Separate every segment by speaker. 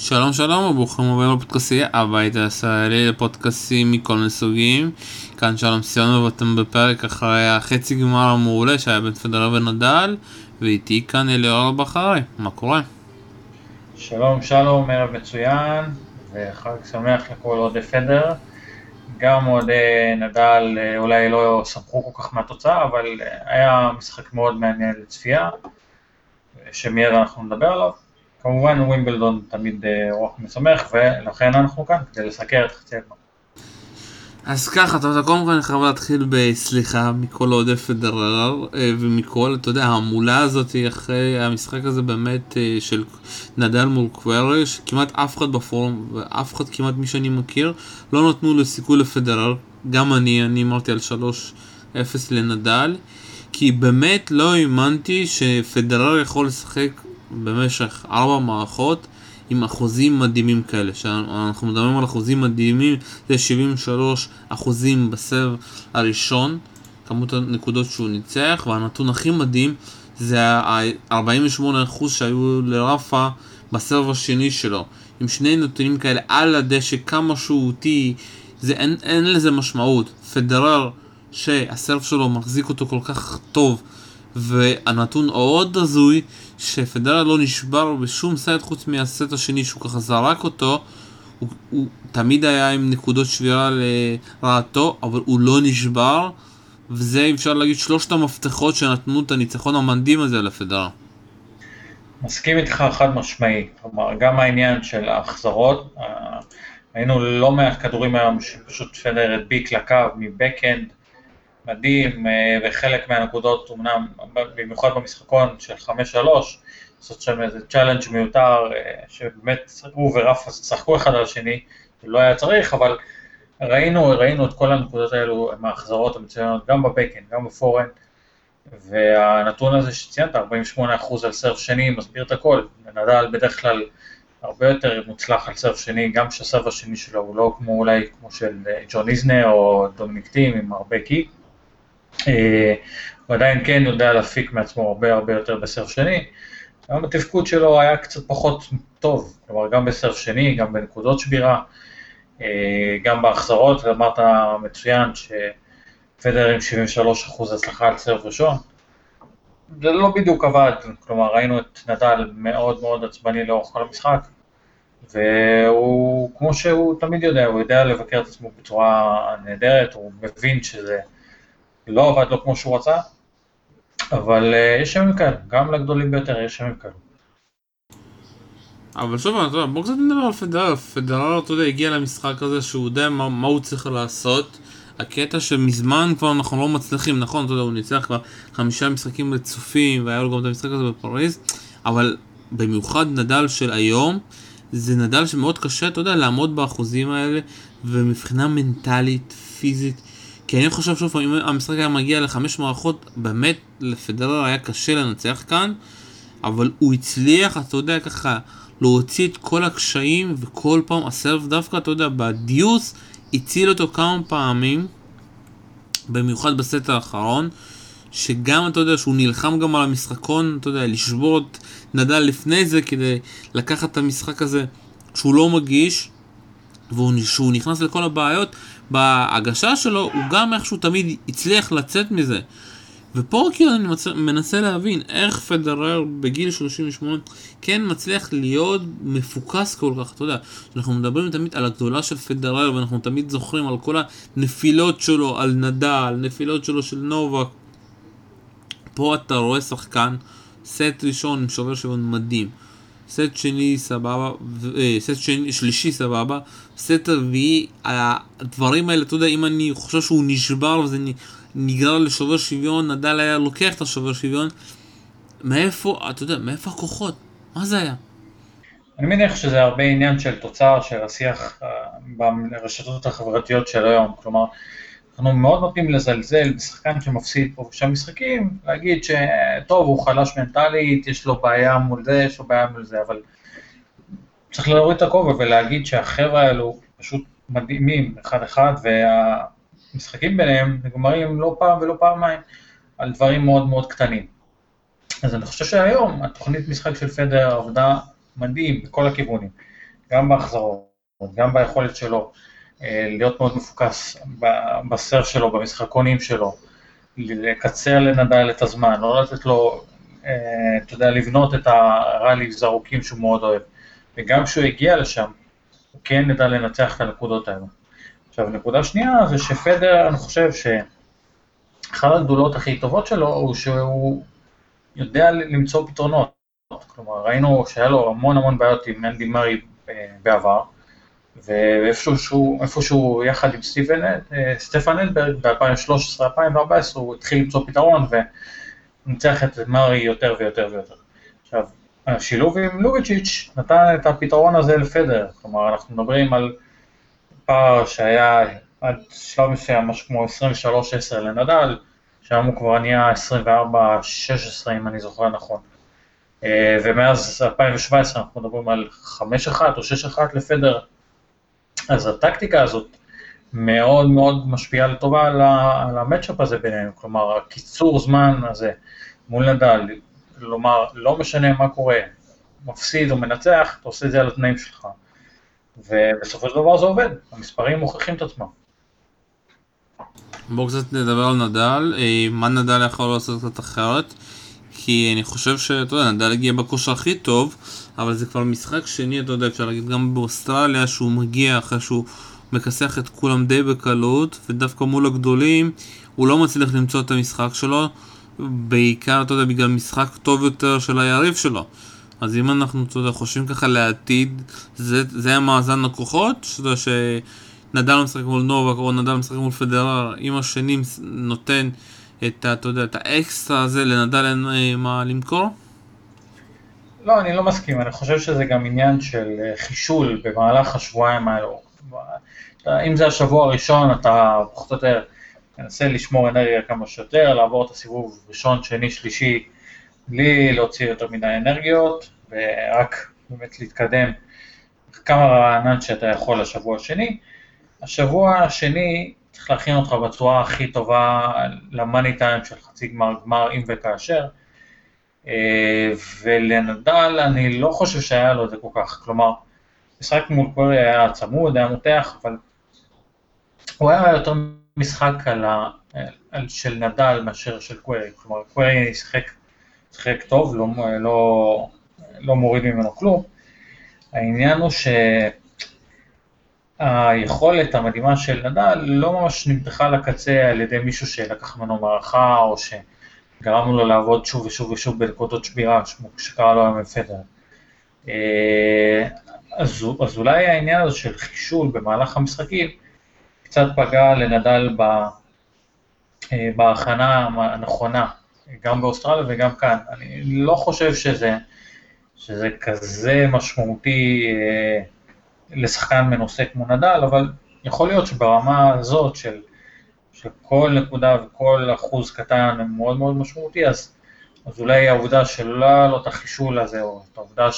Speaker 1: שלום שלום וברוכים הבאים לפודקאסי הבית הישראלי לפודקאסים מכל מיני סוגים. כאן שלום סיונו ואתם בפרק אחרי החצי גמר המעולה שהיה בין פדרר ונדל ואיתי כאן אליאור בחרי, מה קורה?
Speaker 2: שלום שלום, ערב מצוין וחג שמח לכל אוהדי פדר. גם אוהדי נדל אה, אולי לא שמחו כל כך מהתוצאה, אבל אה, היה משחק מאוד מעניין לצפייה, שמיד אנחנו נדבר עליו. כמובן ווימבלדון תמיד אה, רוח משמח, ולכן אנחנו כאן כדי לסקר את חצי הגמר.
Speaker 1: אז ככה, אתה יודע, קודם כל אני חייב להתחיל בסליחה מכל אוהדי פדרר אה, ומכל, אתה יודע, ההמולה הזאת אחרי המשחק הזה באמת אה, של נדל מול קווארה, שכמעט אף אחד בפורום ואף אחד כמעט מי שאני מכיר לא נתנו לו סיכוי לפדרר, גם אני, אני אמרתי על 3-0 לנדל, כי באמת לא האמנתי שפדרר יכול לשחק במשך ארבע מערכות עם אחוזים מדהימים כאלה, שאנחנו מדברים על אחוזים מדהימים, זה 73 אחוזים בסבב הראשון, כמות הנקודות שהוא ניצח, והנתון הכי מדהים זה ה-48 אחוז שהיו לרפה בסבב השני שלו, עם שני נתונים כאלה על הדשא, כמה שהוא אותי, זה, אין, אין לזה משמעות. פדרר, שהסרף שלו מחזיק אותו כל כך טוב, והנתון עוד הזוי, שפדרר לא נשבר בשום סט חוץ מהסט השני שהוא ככה זרק אותו, הוא, הוא תמיד היה עם נקודות שבירה לרעתו, אבל הוא לא נשבר, וזה אפשר להגיד שלושת המפתחות שנתנו את הניצחון המנדים הזה לפדרר.
Speaker 2: מסכים איתך חד משמעי, כלומר גם העניין של ההחזרות, היינו לא מעט כדורים היום שפשוט פדרר הדביק לקו מ backhand, מדהים, אה, וחלק מהנקודות אמנם, במיוחד במשחקון של 5-3, לעשות שם איזה challenge מיותר, אה, שבאמת הוא ורפה צחקו אחד על השני, לא היה צריך, אבל ראינו, ראינו את כל הנקודות האלו מההחזרות המצוינות, גם ב backhand, גם ב forehand, והנתון הזה שציינת, 48% על serve שני, מסביר את הכל, נדל בדרך כלל הרבה יותר מוצלח על סרף שני, גם שהסרף השני שלו הוא לא כמו אולי כמו של אה, ג'ון איזנר או דומיניק טים עם הרבה קיק, הוא עדיין כן יודע להפיק מעצמו הרבה הרבה יותר בסרף שני, גם התפקוד שלו היה קצת פחות טוב, כלומר גם בסרף שני, גם בנקודות שבירה, אה, גם בהחזרות, אמרת מצוין שפדר עם 73% הצלחה על סרף ראשון, זה לא בדיוק עבד, כלומר ראינו את נדל מאוד מאוד עצבני לאורך כל המשחק, והוא, כמו שהוא תמיד יודע, הוא יודע לבקר את עצמו בצורה נהדרת, הוא מבין שזה לא עבד לו כמו שהוא רצה, אבל uh, יש ימים כאלה, גם לגדולים ביותר יש ימים כאלה.
Speaker 1: אבל שוב, אתה יודע, בוא קצת נדבר על פדרר, פדרר, אתה יודע, הגיע למשחק הזה שהוא יודע מה, מה הוא צריך לעשות. הקטע שמזמן כבר אנחנו לא מצליחים, נכון, אתה יודע, הוא ניצח כבר חמישה משחקים רצופים, והיה לו גם את המשחק הזה בפריז, אבל במיוחד נדל של היום, זה נדל שמאוד קשה, אתה יודע, לעמוד באחוזים האלה, ומבחינה מנטלית, פיזית, כי אני חושב שוב, אם המשחק היה מגיע לחמש מערכות, באמת לפדרר היה קשה לנצח כאן, אבל הוא הצליח, אתה יודע, ככה, להוציא את כל הקשיים, וכל פעם הסרף דווקא, אתה יודע, בדיוס, הציל אותו כמה פעמים, במיוחד בסט האחרון, שגם, אתה יודע, שהוא נלחם גם על המשחקון, אתה יודע, לשבור את נדל לפני זה, כדי לקחת את המשחק הזה שהוא לא מגיש, והוא נכנס לכל הבעיות, בהגשה שלו הוא גם איכשהו תמיד הצליח לצאת מזה. ופה כאילו אני מצ... מנסה להבין איך פדרר בגיל 38 כן מצליח להיות מפוקס כל כך, אתה יודע, אנחנו מדברים תמיד על הגדולה של פדרר ואנחנו תמיד זוכרים על כל הנפילות שלו, על נדל, נפילות שלו של נובק. פה אתה רואה שחקן, סט ראשון עם שובר שוויון מדהים. סט שני סבבה, אה, סט שני, שלישי סבבה, סט רביעי, הדברים האלה, אתה יודע, אם אני חושב שהוא נשבר וזה נגרר לשובר שוויון, נדל היה לוקח את השובר שוויון, מאיפה, אתה יודע, מאיפה הכוחות? מה זה היה?
Speaker 2: אני מניח שזה הרבה עניין של תוצר של השיח אה, ברשתות החברתיות של היום, כלומר, אנחנו מאוד נוטים לזלזל בשחקן שמפסיד פה ושם משחקים, להגיד שטוב, הוא חלש מנטלית, יש לו בעיה מול זה, יש לו בעיה מול זה, אבל צריך להוריד את הכובע ולהגיד שהחבר'ה האלו פשוט מדהימים אחד-אחד, והמשחקים ביניהם נגמרים לא פעם ולא פעמיים על דברים מאוד מאוד קטנים. אז אני חושב שהיום התוכנית משחק של פדר עבדה מדהים בכל הכיוונים. גם בהחזרות, גם ביכולת שלו להיות מאוד מפוקס בסר שלו, במשחקונים שלו, לקצר לנדל את הזמן, לא לתת לו, אה, אתה יודע, לבנות את הראליז הארוכים שהוא מאוד אוהב. וגם כשהוא הגיע לשם, הוא כן ידע לנצח את הנקודות האלו. עכשיו, נקודה שנייה זה שפדר, אני חושב שאחת הגדולות הכי טובות שלו הוא שהוא יודע למצוא פתרונות. כלומר, ראינו שהיה לו המון המון בעיות עם אנדי מרי אה, בעבר, ואיפשהו יחד עם סטיבן, אה, סטפן אלברג ב-2013-2014 הוא התחיל למצוא פתרון וניצח את מרי יותר ויותר ויותר. עכשיו, השילוב עם לוביצ'יץ' נתן את הפתרון הזה לפדר, כלומר אנחנו מדברים על פער שהיה עד שלב מסוים משהו כמו 23-10 לנדל, שם הוא כבר נהיה 24-16 אם אני זוכר נכון. אה, ומאז 2017 אנחנו מדברים על 5-1 או 6-1 לפדר, אז הטקטיקה הזאת מאוד מאוד משפיעה לטובה על המצ'אפ הזה ביניהם, כלומר הקיצור זמן הזה מול נדל, כלומר לא משנה מה קורה, מפסיד או מנצח, אתה עושה את זה על התנאים שלך. ובסופו של דבר זה עובד, המספרים מוכיחים את עצמם.
Speaker 1: בואו קצת נדבר על נדל, אה, מה נדל יכול לעשות קצת אחרת, כי אני חושב שאתה יודע, נדל הגיע בכושר הכי טוב, אבל זה כבר משחק שני, אתה יודע, אפשר להגיד גם באוסטרליה, שהוא מגיע אחרי שהוא מכסח את כולם די בקלות, ודווקא מול הגדולים, הוא לא מצליח למצוא את המשחק שלו, בעיקר, אתה יודע, בגלל משחק טוב יותר של היריב שלו. אז אם אנחנו, אתה יודע, חושבים ככה לעתיד, זה, זה המאזן הכוחות, שאתה יודע, שנדל משחק מול נובק או נדל משחק מול פדרר, אם השני נותן את, אתה יודע, את האקסטרה הזה, לנדל אין אה, מה למכור?
Speaker 2: לא, אני לא מסכים, אני חושב שזה גם עניין של אה, חישול במהלך השבועיים האלו. אם זה השבוע הראשון, אתה פחות או יותר מנסה לשמור אנרגיה כמה שיותר, לעבור את הסיבוב ראשון, שני, שלישי, בלי להוציא יותר מדי אנרגיות, ורק באמת להתקדם כמה רענן שאתה יכול לשבוע השני. השבוע השני צריך להכין אותך בצורה הכי טובה למאני טיים של חצי גמר, גמר אם וכאשר. אה, ולנדל אני לא חושב שהיה לו את זה כל כך, כלומר, משחק מול קווירי היה צמוד, היה מותח, אבל הוא היה יותר משחק על ה... על של נדל מאשר של קווירי, כלומר קווירי שיחק, שיחק טוב, לא, לא, לא מוריד ממנו כלום, העניין הוא שהיכולת המדהימה של נדל לא ממש נמתחה לקצה על ידי מישהו שלקח ממנו מערכה או ש... גרמנו לו לעבוד שוב ושוב ושוב בנקודות שבירה, כמו שקרה לו היום עם פדר. אה, אז, אז אולי העניין הזה של חישול במהלך המשחקים קצת פגע לנדל ב, אה, בהכנה הנכונה, גם באוסטרליה וגם כאן. אני לא חושב שזה, שזה כזה משמעותי אה, לשחקן מנוסה כמו נדל, אבל יכול להיות שברמה הזאת של שכל נקודה וכל אחוז קטן הם מאוד מאוד משמעותי, אז, אז אולי העובדה שלא היה לו את החישול הזה, או את העובדה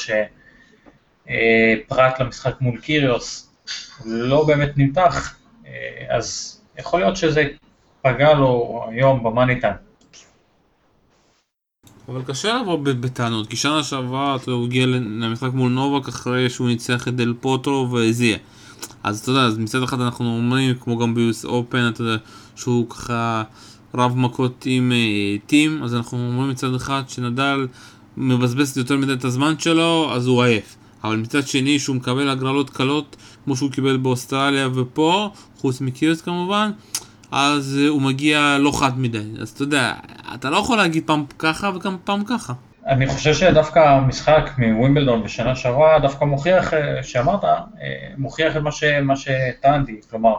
Speaker 2: שפרט למשחק מול קיריוס לא באמת נמתח, אה, אז יכול להיות שזה פגע לו היום במאני טיים.
Speaker 1: אבל קשה לבוא בטענות, כי שנה שעברה הוא הגיע למשחק מול נובק אחרי שהוא ניצח את דל פוטרו והזיע. אז אתה יודע, אז מצד אחד אנחנו אומרים, כמו גם ביוס אופן, אתה יודע, שהוא ככה רב מכות עם אה, טים, אז אנחנו אומרים מצד אחד שנדל מבזבז יותר מדי את הזמן שלו, אז הוא עייף. אבל מצד שני שהוא מקבל הגרלות קלות, כמו שהוא קיבל באוסטרליה ופה, חוץ מקיוס כמובן, אז אה, הוא מגיע לא חד מדי. אז אתה יודע, אתה לא יכול להגיד פעם ככה וגם פעם ככה.
Speaker 2: אני חושב שדווקא המשחק מווימבלדון בשנה שעברה דווקא מוכיח, אה, שאמרת, מוכיח את מה שטענתי, כלומר,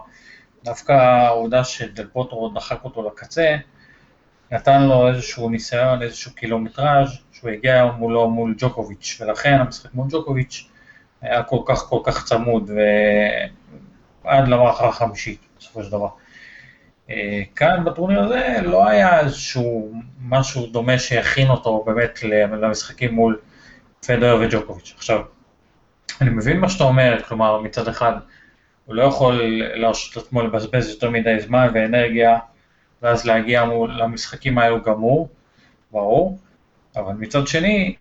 Speaker 2: דווקא העובדה שדל פוטרו דחק אותו לקצה, נתן לו איזשהו ניסיון, איזשהו קילומטראז' שהוא הגיע מולו מול ג'וקוביץ', ולכן המשחק מול ג'וקוביץ' היה כל כך כל כך צמוד, ועד למערכה החמישית בסופו של דבר. אה, כאן בטורניר הזה לא היה איזשהו משהו דומה שיכין אותו באמת למשחקים מול פדר וג'וקוביץ'. עכשיו, אני מבין מה שאתה אומר, כלומר מצד אחד הוא לא יכול להרשות את עצמו לבזבז יותר מדי זמן ואנרגיה ואז להגיע מול למשחקים האלו גמור, ברור, אבל מצד שני,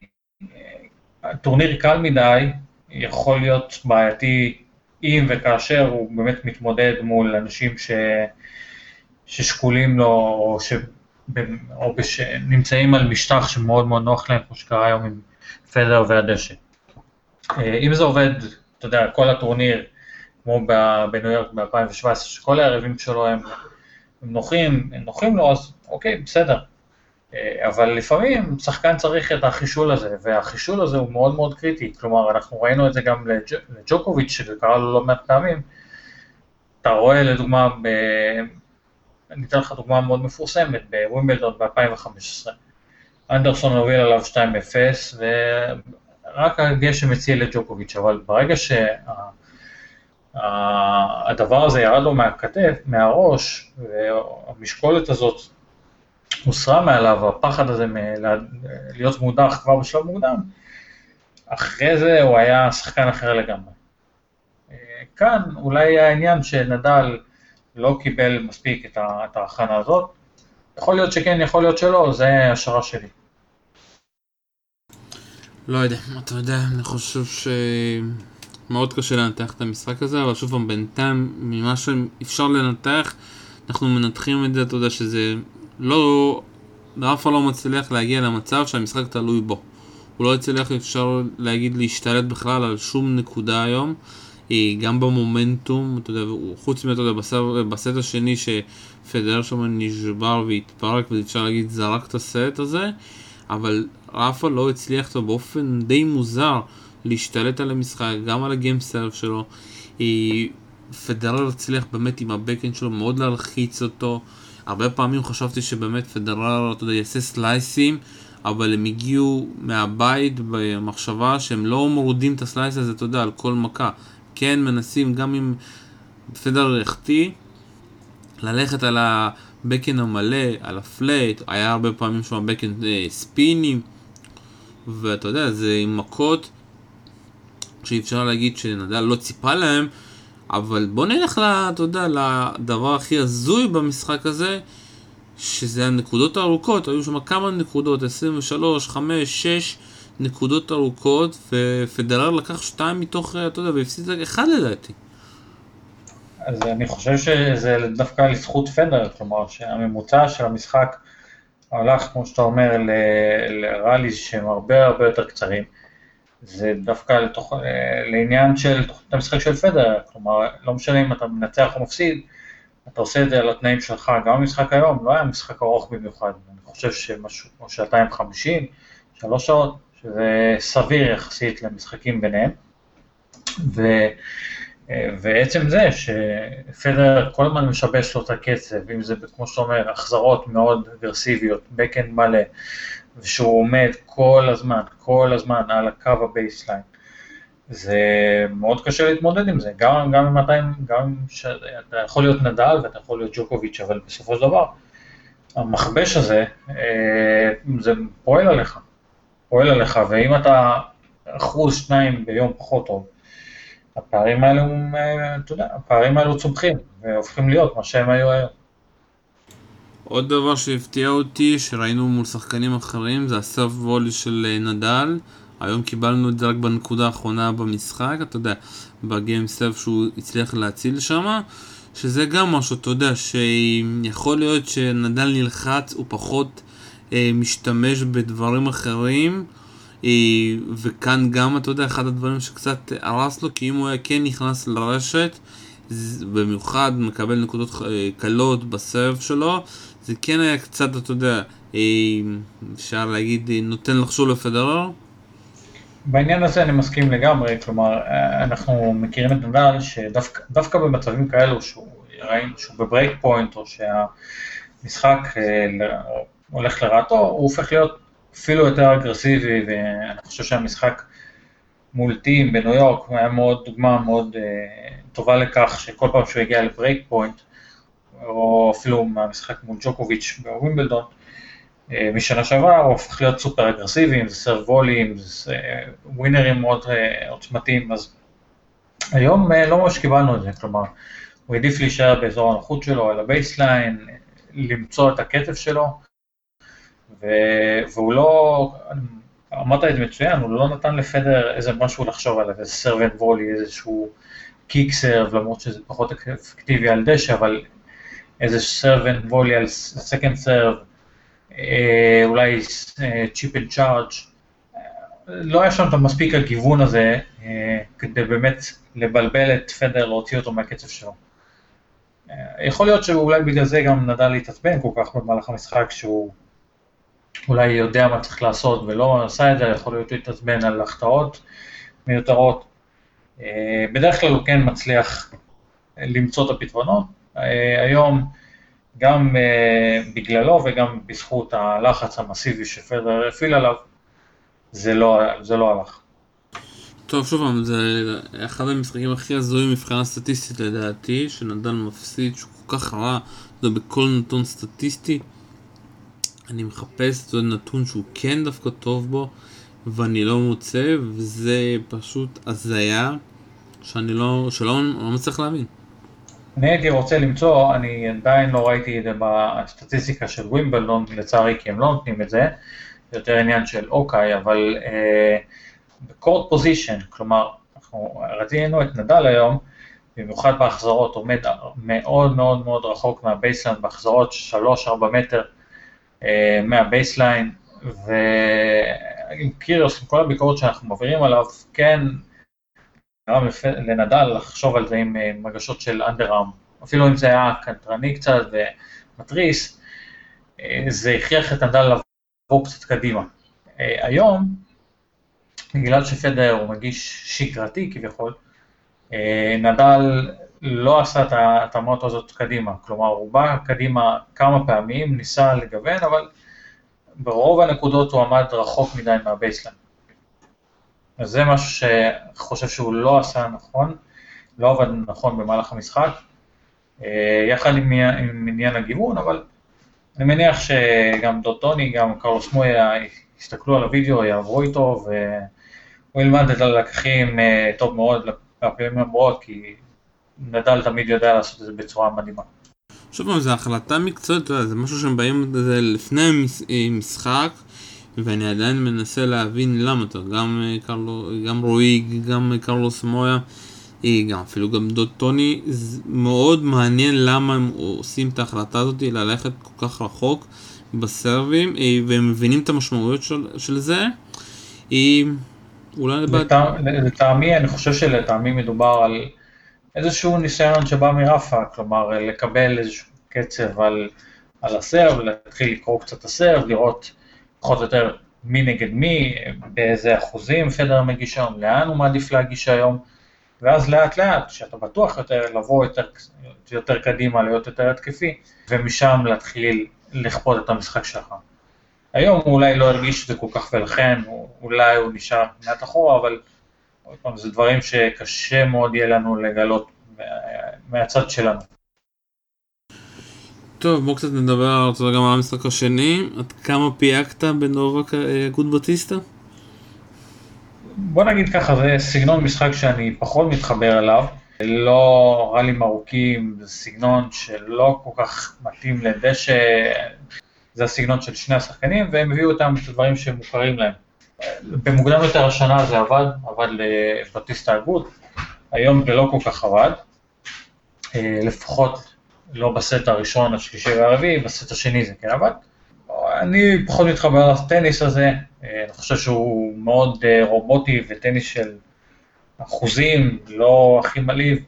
Speaker 2: טורניר קל מדי יכול להיות בעייתי אם וכאשר הוא באמת מתמודד מול אנשים ש... ששקולים לו, או, ש... או בש... נמצאים על משטח שמאוד מאוד נוח להם, כמו שקרה היום עם פדר והדשא. אה, אם זה עובד, אתה יודע, כל הטורניר, כמו בניו יורק ב-2017, שכל הערבים שלו הם, הם נוחים, הם נוחים לו, אז אוקיי, בסדר. אה, אבל לפעמים שחקן צריך את החישול הזה, והחישול הזה הוא מאוד מאוד קריטי. כלומר, אנחנו ראינו את זה גם לג'וקוביץ', שזה קרה לו לא מעט פעמים. אתה רואה לדוגמה, ב... אני אתן לך דוגמה מאוד מפורסמת, בווימבלדון ב-2015. אנדרסון הוביל עליו 2-0, ורק הגשם הציל לג'וקוביץ', אבל ברגע שהדבר הזה ירד לו מהכתף, מהראש, והמשקולת הזאת הוסרה מעליו, הפחד הזה להיות מודח כבר בשלב מוקדם, אחרי זה הוא היה שחקן אחר לגמרי. כאן אולי העניין שנדל לא קיבל מספיק את ההכנה הזאת, יכול להיות שכן, יכול להיות שלא, זה השערה שלי.
Speaker 1: לא יודע, אתה יודע, אני חושב שמאוד קשה לנתח את המשחק הזה, אבל שוב פעם, בינתיים, ממה שאפשר לנתח, אנחנו מנתחים את זה, אתה יודע, שזה לא... רפה לא מצליח להגיע למצב שהמשחק תלוי בו. הוא לא הצליח, אפשר להגיד, להשתלט בכלל על שום נקודה היום. גם במומנטום, אתה יודע, חוץ מזה, אתה יודע, בסט השני שפדרר שם נשבר והתפרק, ואפשר להגיד, זרק את הסט הזה, אבל רפה לא הצליח אותו באופן די מוזר להשתלט על המשחק, גם על ה game serve שלו. פדרר הצליח באמת עם ה backhand שלו מאוד להלחיץ אותו. הרבה פעמים חשבתי שבאמת פדרר, אתה יודע, יעשה slice-ים, אבל הם הגיעו מהבית במחשבה שהם לא מורידים את ה slice הזה, אתה יודע, על כל מכה. כן מנסים, גם אם פדרר החטיא, ללכת על ה backhand המלא, על ה flat, היה הרבה פעמים שם backhand אה, ספינים, ואתה יודע, זה עם מכות שאי אפשר להגיד שנדל לא ציפה להם, אבל בוא נלך, לה, אתה יודע, לדבר הכי הזוי במשחק הזה, שזה הנקודות הארוכות, היו שם כמה נקודות, 23, 5, 6 נקודות ארוכות, ופדרר לקח 2 מתוך, אתה יודע, והפסיד אחד לדעתי.
Speaker 2: אז אני חושב שזה דווקא לזכות פדר, כלומר שהממוצע של המשחק הלך, כמו שאתה אומר, לראליז שהם הרבה הרבה יותר קצרים. זה דווקא לתוך, אה, לעניין של תוכנית המשחק של פדר, כלומר, לא משנה אם אתה מנצח או מפסיד, אתה עושה את זה על התנאים שלך, גם המשחק היום לא היה משחק ארוך במיוחד, אני חושב שמשהו כמו שעתיים חמישים, שלוש שעות, שזה סביר יחסית למשחקים ביניהם, ו, ועצם זה שפדרר כל הזמן משבש לו את הקצב, אם זה כמו שאתה אומר, החזרות מאוד אגרסיביות, backhand מלא, ושהוא עומד כל הזמן, כל הזמן על הקו ה baseline. זה מאוד קשה להתמודד עם זה, גם, אם אתה, גם אם אתה יכול להיות נדל ואתה יכול להיות ג'וקוביץ', אבל בסופו של דבר, המכבש הזה, אה, זה פועל עליך, פועל עליך, ואם אתה אחוז שניים ביום פחות טוב, הפערים האלו, אה, אתה יודע, הפערים האלו צומחים, והופכים להיות מה שהם היו היום.
Speaker 1: עוד דבר שהפתיע אותי, שראינו מול שחקנים אחרים, זה הסרף וולי של אה, נדל. היום קיבלנו את זה רק בנקודה האחרונה במשחק, אתה יודע, בגיים סרף שהוא הצליח להציל שם, שזה גם משהו, אתה יודע, שיכול להיות שנדל נלחץ, הוא פחות אה, משתמש בדברים אחרים, וכאן גם, אתה יודע, אחד הדברים שקצת הרס לו, כי אם הוא היה כן נכנס לרשת, במיוחד מקבל נקודות אה, קלות בסרף שלו, זה כן היה קצת, אתה יודע, אה, אפשר להגיד, אה, נותן לחשוב לפדרר?
Speaker 2: בעניין הזה אני מסכים לגמרי, כלומר, אה, אנחנו מכירים את נדל שדווקא במצבים כאלו שהוא, שהוא ב break point או שהמשחק הולך לרעתו, הוא הופך להיות אפילו יותר אגרסיבי, ואני חושב שהמשחק מול טים בניו יורק היה מאוד דוגמה מאוד טובה לכך שכל פעם שהוא הגיע ל break point, או אפילו מהמשחק מול ג'וקוביץ' בווימבלדון, אה, משנה שעברה, הוא הופך להיות סופר אגרסיבי, אם זה serve volley, זה winner-ים מאוד אה, עוצמתיים, אז היום אה, לא ממש קיבלנו את זה, כלומר, הוא העדיף להישאר באזור הנוחות שלו, על ה baseline, למצוא את הקצב שלו, והוא לא, אמרת את זה מצוין, הוא לא נתן לפדרר איזה משהו לחשוב עליו, איזה serve and volley, איזשהו kick serve, למרות שזה פחות אפקטיבי על דשא, אבל איזה serve and volley על second serve, אולי chip and charge, לא היה שם מספיק הגיוון הזה אה, כדי באמת לבלבל את פדר, להוציא אותו מהקצב שלו. אה, יכול להיות שאולי בגלל זה גם נדל להתעצבן כל כך במהלך המשחק, שהוא אולי יודע מה צריך לעשות ולא עשה את זה, יכול להיות להתעצבן על החטאות מיותרות. אה, בדרך כלל הוא כן מצליח למצוא את הפתרונות. היום, גם בגללו וגם בזכות הלחץ המסיבי שפדר הפעיל עליו, זה לא, זה לא הלך.
Speaker 1: טוב, שוב פעם, זה אחד המשחקים הכי הזויים מבחינה סטטיסטית לדעתי, שנדל מפסיד, שהוא כל כך רע, זה בכל נתון סטטיסטי. אני מחפש את נתון שהוא כן דווקא טוב בו, ואני לא מוצא, וזה פשוט הזיה, שאני לא, שלא לא מצליח להבין.
Speaker 2: אני הייתי רוצה למצוא, אני עדיין לא ראיתי את זה בסטטיסטיקה של ווימבלדון, לצערי, כי הם לא נותנים את זה. זה יותר עניין של אוקיי, אבל ב court uh, position, כלומר, אנחנו רצינו את נדל היום, במיוחד בהחזרות, עומד מאוד מאוד מאוד רחוק מה baseline, בהחזרות 3-4 מטר מה baseline, ועם קיריוס, עם כל הביקורת שאנחנו מעבירים עליו, כן גרם לנדל לחשוב על זה עם uh, הגשות של underarm, אפילו אם זה היה קנטרני קצת ומתריס, uh, זה הכריח את נדל לבוא קצת קדימה. אה, היום, בגלל שפדרר הוא מגיש שגרתי כביכול, אה, נדל לא עשה את ההתאמות הזאת קדימה, כלומר הוא בא קדימה כמה פעמים, ניסה לגוון, אבל ברוב הנקודות הוא עמד רחוק מדי מה baseline. אז זה משהו שחושב שהוא לא עשה נכון, לא עבד נכון במהלך המשחק, אה, יחד עם, עם עניין הגיוון, אבל אני מניח שגם דוטוני, גם קרלוס מויה יסתכלו על הוידאו, יעברו איתו, והוא ילמד את הלקחים אה, טוב מאוד לפעמים הבאות, כי נדל תמיד יודע לעשות את זה בצורה מדהימה.
Speaker 1: שוב פעם, זו החלטה מקצועית, זה משהו שהם באים לזה לפני משחק, ואני עדיין מנסה להבין למה אתה, גם, אה, קרלו, גם רועי, גם קרלוס מויה. גם אפילו גם דוד טוני, מאוד מעניין למה הם עושים את ההחלטה הזאת ללכת כל כך רחוק בסרבים, אה, והם מבינים את המשמעויות של, של זה. אה,
Speaker 2: אולי לטעמי, אני חושב שלטעמי מדובר על איזשהו ניסיון שבא מרפה, כלומר לקבל איזשהו קצב על, על הסרב, להתחיל לקרוא קצת הסרב, לראות פחות או יותר מי נגד מי, באיזה אחוזים פדר מגיש היום, לאן הוא מעדיף להגיש היום. ואז לאט לאט, כשאתה בטוח יותר, לבוא יותר, יותר קדימה, להיות יותר התקפי, ומשם להתחיל לכפות את המשחק שלך. היום הוא אולי לא הרגיש את זה כל כך ולכן אולי הוא נשאר מעט אחורה, אבל עוד פעם, זה דברים שקשה מאוד יהיה לנו לגלות מהצד שלנו.
Speaker 1: טוב, בואו קצת נדבר גם על המשחק השני. עד כמה פייקת בנובק אה, גוד בטיסטה?
Speaker 2: בוא נגיד ככה, זה סגנון משחק שאני פחות מתחבר אליו, לא ראלים ארוכים, זה סגנון שלא כל כך מתאים לדשא, זה הסגנון של שני השחקנים, והם הביאו אותם את הדברים שמוכרים להם. במוקדם יותר השנה זה עבד, עבד לבטיסטה הגות, היום זה לא כל כך עבד, אה, לפחות לא בסט הראשון, השלישי והרביעי, בסט השני זה כן עבד. אני פחות מתחבר לטניס הזה, אה, אני חושב שהוא מאוד אה, רובוטי וטניס של אחוזים, לא הכי מלהיב,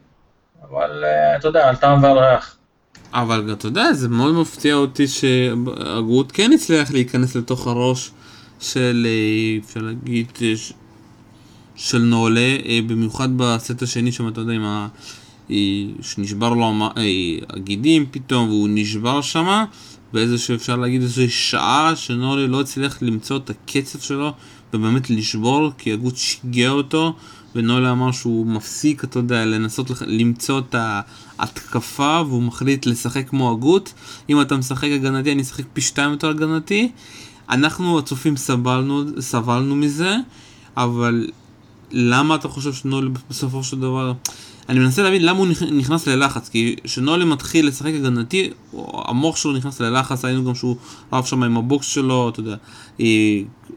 Speaker 2: אבל אתה יודע, על טעם ועל ריח.
Speaker 1: אבל אתה יודע, זה מאוד מפתיע אותי שהגות כן הצליח להיכנס לתוך הראש של, אפשר להגיד, של נעולה, במיוחד בסט השני שם, אתה יודע, עם ה... שנשבר לו הגידים פתאום, והוא נשבר שמה. באיזשהו אפשר להגיד איזושהי שעה שנולי לא הצליח למצוא את הקצב שלו ובאמת לשבור כי הגות שיגע אותו ונולי אמר שהוא מפסיק, אתה יודע, לנסות למצוא את ההתקפה והוא מחליט לשחק כמו הגות אם אתה משחק הגנתי אני אשחק פי שתיים יותר הגנתי אנחנו הצופים סבלנו, סבלנו מזה אבל למה אתה חושב שנולי בסופו של דבר... אני מנסה להבין למה הוא נכנס ללחץ, כי כשנולה מתחיל לשחק הגנתי, המוח שלו נכנס ללחץ, ראינו גם שהוא רב שם עם ה box שלו, אתה יודע,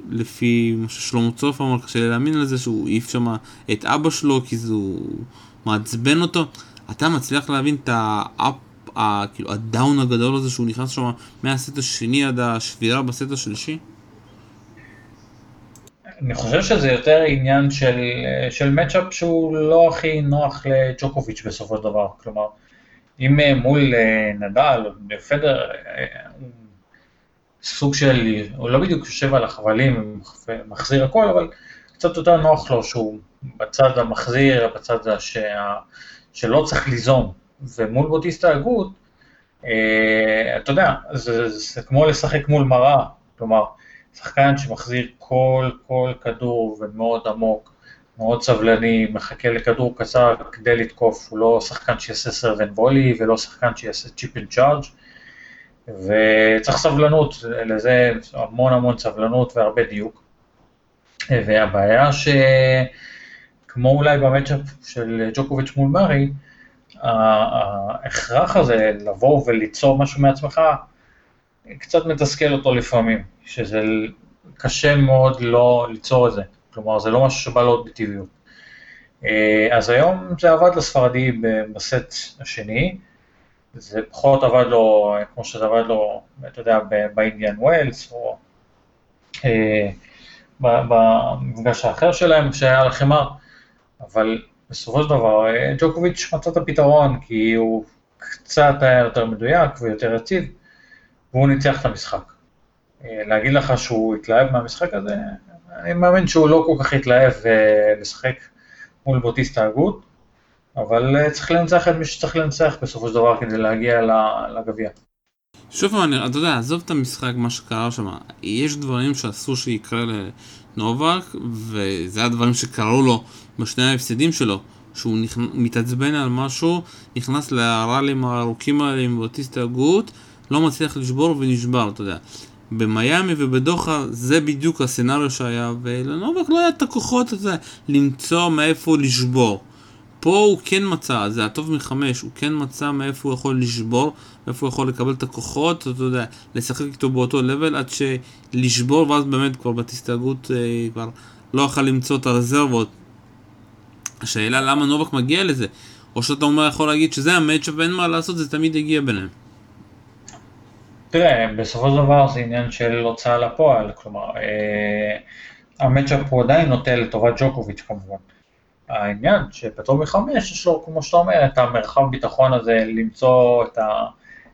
Speaker 1: לפי מה ששלמה צוף אמר, קשה לי להאמין לזה, שהוא העיף שם את אבא שלו, כי זה מעצבן אותו. אתה מצליח להבין את ה up, כאילו ה down הגדול הזה שהוא נכנס שם מהסט השני עד השבירה בסט השלישי?
Speaker 2: אני חושב שזה יותר עניין של, של מצ'אפ שהוא לא הכי נוח לג'וקוביץ' בסופו של דבר, כלומר, אם אה, מול אה, נדל פדר, אה, סוג של, הוא לא בדיוק יושב על החבלים ומחזיר הכל, אבל קצת יותר נוח לו שהוא בצד המחזיר, בצד הש... שלא צריך ליזום, ומול בוטיסטה הגות, אתה יודע, זה, זה כמו לשחק מול מראה, כלומר, שחקן שמחזיר כל, כל כדור ומאוד עמוק, מאוד סבלני, מחכה לכדור קצר כדי לתקוף, הוא לא שחקן שיעשה serve and volley ולא שחקן שיעשה chip and charge וצריך סבלנות, לזה המון המון סבלנות והרבה דיוק. והבעיה שכמו אולי ב matchup של ג'וקוביץ' מול מארי, ההכרח הזה לבוא וליצור משהו מעצמך, קצת מתסכל אותו לפעמים, שזה קשה מאוד לא ליצור את זה, כלומר זה לא משהו שבא לו בטבעיות. אה, אז היום זה עבד לספרדי בסט השני, זה פחות עבד לו כמו שזה עבד לו, אתה יודע, באינדיאן ווילס, או אה, במפגש האחר שלהם שהיה על החימר, אבל בסופו של דבר אה, ג'וקוביץ' מצא את הפתרון, כי הוא קצת היה יותר מדויק ויותר יציב. והוא ניצח את המשחק. אה, להגיד לך שהוא התלהב מהמשחק הזה, אני מאמין שהוא לא כל כך התלהב אה, לשחק מול בוטיסטה הגות, אבל צריך לנצח את מי שצריך לנצח בסופו של דבר כדי להגיע לגביע.
Speaker 1: שוב אני, אתה יודע, עזוב את המשחק, מה שקרה שם, יש דברים שאסור שיקרה לנובק, וזה הדברים שקרו לו בשני ההפסדים שלו, שהוא נכ... מתעצבן על משהו, נכנס לראלים הארוכים האלה עם בוטיסטה הגות, לא מצליח לשבור ונשבר, אתה יודע. במיאמי ובדוחה זה בדיוק הסצנריו שהיה, ולנובק לא היה את הכוחות הזה למצוא מאיפה לשבור. פה הוא כן מצא, זה הטוב מחמש, הוא כן מצא מאיפה הוא יכול לשבור, מאיפה הוא יכול לקבל את הכוחות, אתה יודע, לשחק איתו באותו לבל עד שלשבור, ואז באמת כבר בתסתגרות אה, כבר לא יכול למצוא את הרזרבות. השאלה למה נובק מגיע לזה, או שאתה אומר יכול להגיד שזה המאצ'אפ ואין מה לעשות, זה תמיד יגיע ביניהם.
Speaker 2: תראה, בסופו של דבר זה עניין של הוצאה לפועל, כלומר, אה, המצ'אפ הוא עדיין נוטה לטובת ג'וקוביץ' כמובן. העניין שבתור מחמש יש לו, כמו שאתה אומר, את המרחב ביטחון הזה, למצוא את, ה,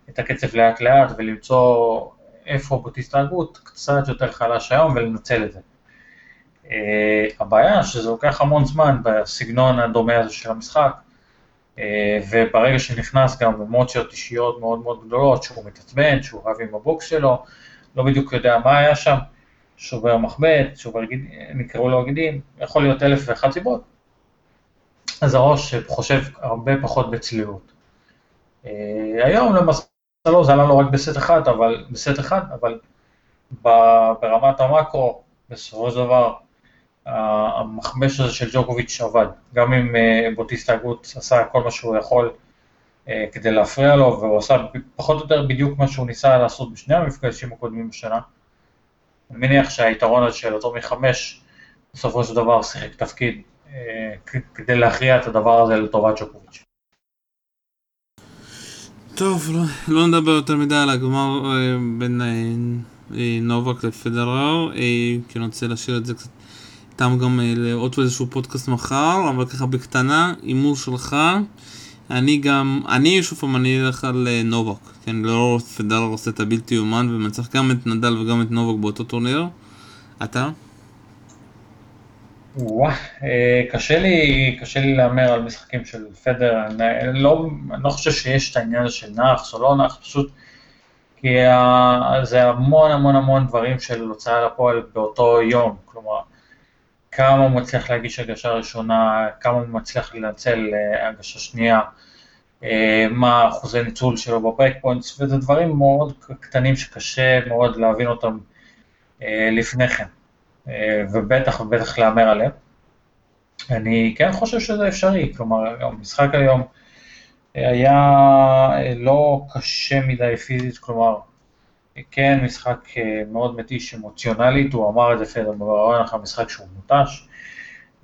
Speaker 2: את הקצב לאט לאט ולמצוא איפה בוטיסט ההגות קצת יותר חלש היום ולנצל את זה. Uh, הבעיה שזה לוקח המון זמן בסגנון הדומה הזה של המשחק, אה, וברגע שנכנס גם במוציות אישיות מאוד מאוד גדולות, שהוא מתעצבן, שהוא רב עם הבוקס שלו, לא בדיוק יודע מה היה שם, שובר מחבט, שובר גידים, נקראו לו גידים, יכול להיות אלף ואחת סיבות. אז הראש חושב הרבה פחות בצלילות. אה, היום למזלו זה עלה לו רק בסט אחד, אבל, בסט אחד, אבל ברמת המקרו, בסופו של דבר, המחמש הזה של ג'וקוביץ' עבד, גם אם אה, בוטיסטה גוט עשה כל מה שהוא יכול אה, כדי להפריע לו, והוא עשה פחות או יותר בדיוק מה שהוא ניסה לעשות בשני המפגשים הקודמים בשנה. אני מניח שהיתרון הזה של אותו מחמש, בסופו של דבר שיחק תפקיד כדי להכריע את הדבר הזה לטובת ג'וקוביץ'.
Speaker 1: טוב, לא, לא נדבר יותר מדי על הגמר בין נובק לפדרר, כי אני רוצה להשאיר את זה קצת איתם גם אה, לעוד איזשהו פודקאסט מחר, אבל ככה בקטנה, הימור שלך. אני גם, אני שוב פעם, אני אלך על אה, נובק, כן, לא פדרר עושה את הבלתי יאומן ומנצח גם את נדל וגם את נובק באותו טורניר. אתה?
Speaker 2: וואו, אה, קשה לי, קשה לי להמר על משחקים של פדרר, אני לא, אני לא חושב שיש את העניין של נאחס או לא נאחס, פשוט כי זה המון המון המון דברים של הוצאה לפועל באותו יום, כלומר, כמה הוא מצליח להגיש הגשה ראשונה, כמה הוא מצליח לנצל אה, הגשה שנייה, אה, מה אחוזי ניצול שלו ב break points, וזה דברים מאוד קטנים שקשה מאוד להבין אותם אה, לפני כן, ובטח ובטח להמר עליהם. אני כן חושב שזה אפשרי, כלומר, המשחק היום היה לא קשה מדי פיזית, כלומר, כן משחק מאוד מתיש אמוציונלית, הוא אמר את זה פדר בברעיון לך משחק שהוא מותש,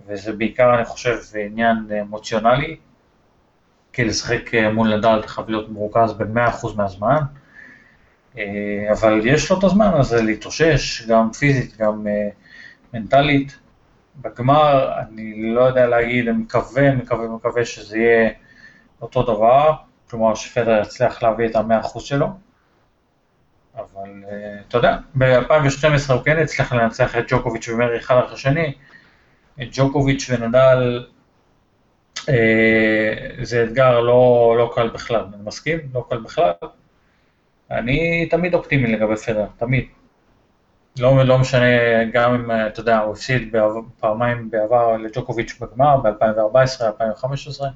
Speaker 2: וזה בעיקר, אני חושב, עניין אמוציונלי, כי לשחק מול נדל אתה חייב להיות מרוכז ב-100% מהזמן, אבל יש לו את הזמן הזה להתאושש, גם פיזית, גם מנטלית. בגמר, אני לא יודע להגיד, אני מקווה, מקווה, מקווה שזה יהיה אותו דבר, כלומר שפדר יצליח להביא את המאה אחוז שלו, אבל uh, אתה יודע, ב-2012 הוא כן הצליח לנצח את ג'וקוביץ' ומרי אחד אחרי שני, את ג'וקוביץ' ונדל uh, זה אתגר לא, לא קל בכלל, אני מסכים? לא קל בכלל. אני תמיד אופטימי לגבי פדר, תמיד. לא, לא משנה, גם אם, אתה יודע, הוא הפסיד פעמיים בעבר לג'וקוביץ' בגמר, ב-2014, 2015,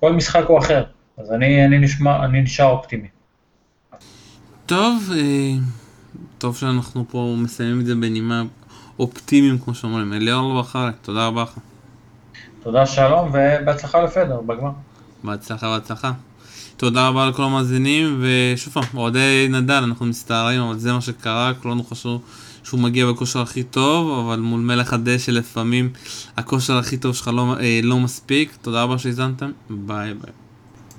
Speaker 2: כל משחק הוא אחר, אז אני, אני, נשמע, אני נשאר אופטימי.
Speaker 1: טוב, אה, טוב שאנחנו פה מסיימים את זה בנימה אופטימיים, כמו שאומרים. אליאור בחר, תודה רבה לך.
Speaker 2: תודה, שלום, ובהצלחה לפדר בגמר.
Speaker 1: בהצלחה, בהצלחה. תודה רבה לכל המאזינים, ושוב פעם, אוהדי נדל, אנחנו מצטערים, אבל זה מה שקרה, כולנו חשבו שהוא מגיע בכושר הכי טוב, אבל מול מלך הדשא לפעמים הכושר הכי טוב שלך לא, אה, לא מספיק. תודה רבה שהזנתם, ביי ביי.